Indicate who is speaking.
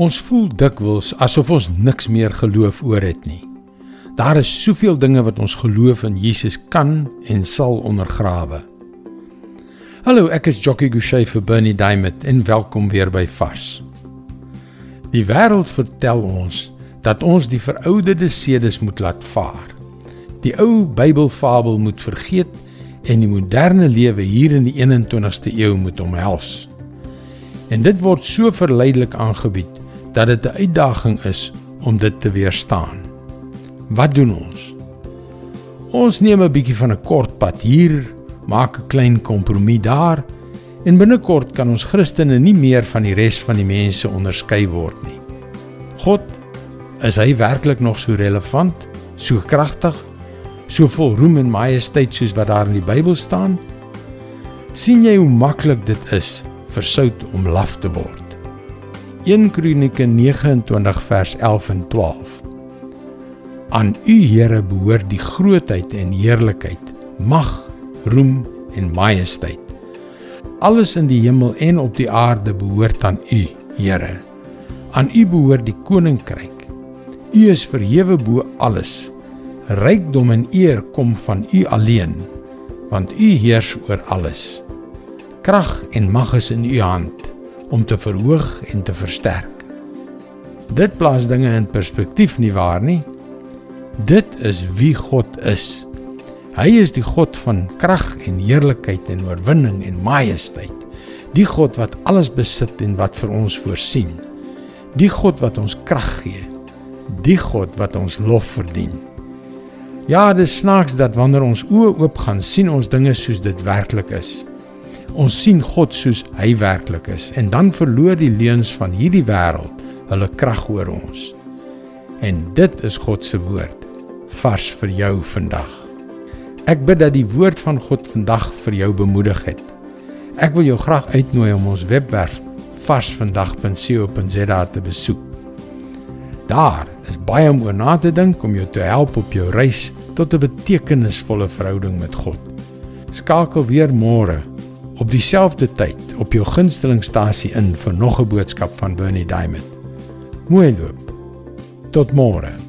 Speaker 1: Ons voel dikwels asof ons niks meer geloof oor het nie. Daar is soveel dinge wat ons geloof in Jesus kan en sal ondergrawe. Hallo, ek is Jockey Gouchee vir Bernie Diamond en welkom weer by Vars. Die wêreld vertel ons dat ons die verouderde sedes moet laat vaar. Die ou Bybelfabel moet vergeet en die moderne lewe hier in die 21ste eeu moet omhels. En dit word so verleidelik aangebied dat dit 'n uitdaging is om dit te weerstaan. Wat doen ons? Ons neem 'n bietjie van 'n kort pad hier, maak 'n klein kompromie daar en binnekort kan ons Christene nie meer van die res van die mense onderskei word nie. God, is hy werklik nog so relevant, so kragtig, so vol roem en majesteit soos wat daar in die Bybel staan? sien jy hoe maklik dit is vir sout om laf te word? 1 Kronieke 29 vers 11 en 12. Aan U Here behoort die grootheid en heerlikheid, mag, roem en majesteit. Alles in die hemel en op die aarde behoort aan U, Here. Aan U behoort die koninkryk. U is verhewe bo alles. Rykdom en eer kom van U alleen, want U heers oor alles. Krag en mag is in U hand om te verhoog en te versterk. Dit plaas dinge in perspektief nie waar nie? Dit is wie God is. Hy is die God van krag en heerlikheid en oorwinning en majesteit. Die God wat alles besit en wat vir ons voorsien. Die God wat ons krag gee. Die God wat ons lof verdien. Ja, dit snaaks dat wanneer ons oë oop gaan, sien ons dinge soos dit werklik is. Ons sien God soos hy werklik is en dan verloor die leuns van hierdie wêreld hulle krag oor ons. En dit is God se woord vars vir jou vandag. Ek bid dat die woord van God vandag vir jou bemoedig het. Ek wil jou graag uitnooi om ons webwerf varsvandag.co.za te besoek. Daar is baie om oor na te dink om jou te help op jou reis tot 'n betekenisvolle verhouding met God. Skakel weer môre op dieselfde tyd op jou gunstelingstasie in vir nog 'n boodskap van Bernie Diamond. Mooi loop. Tot môre.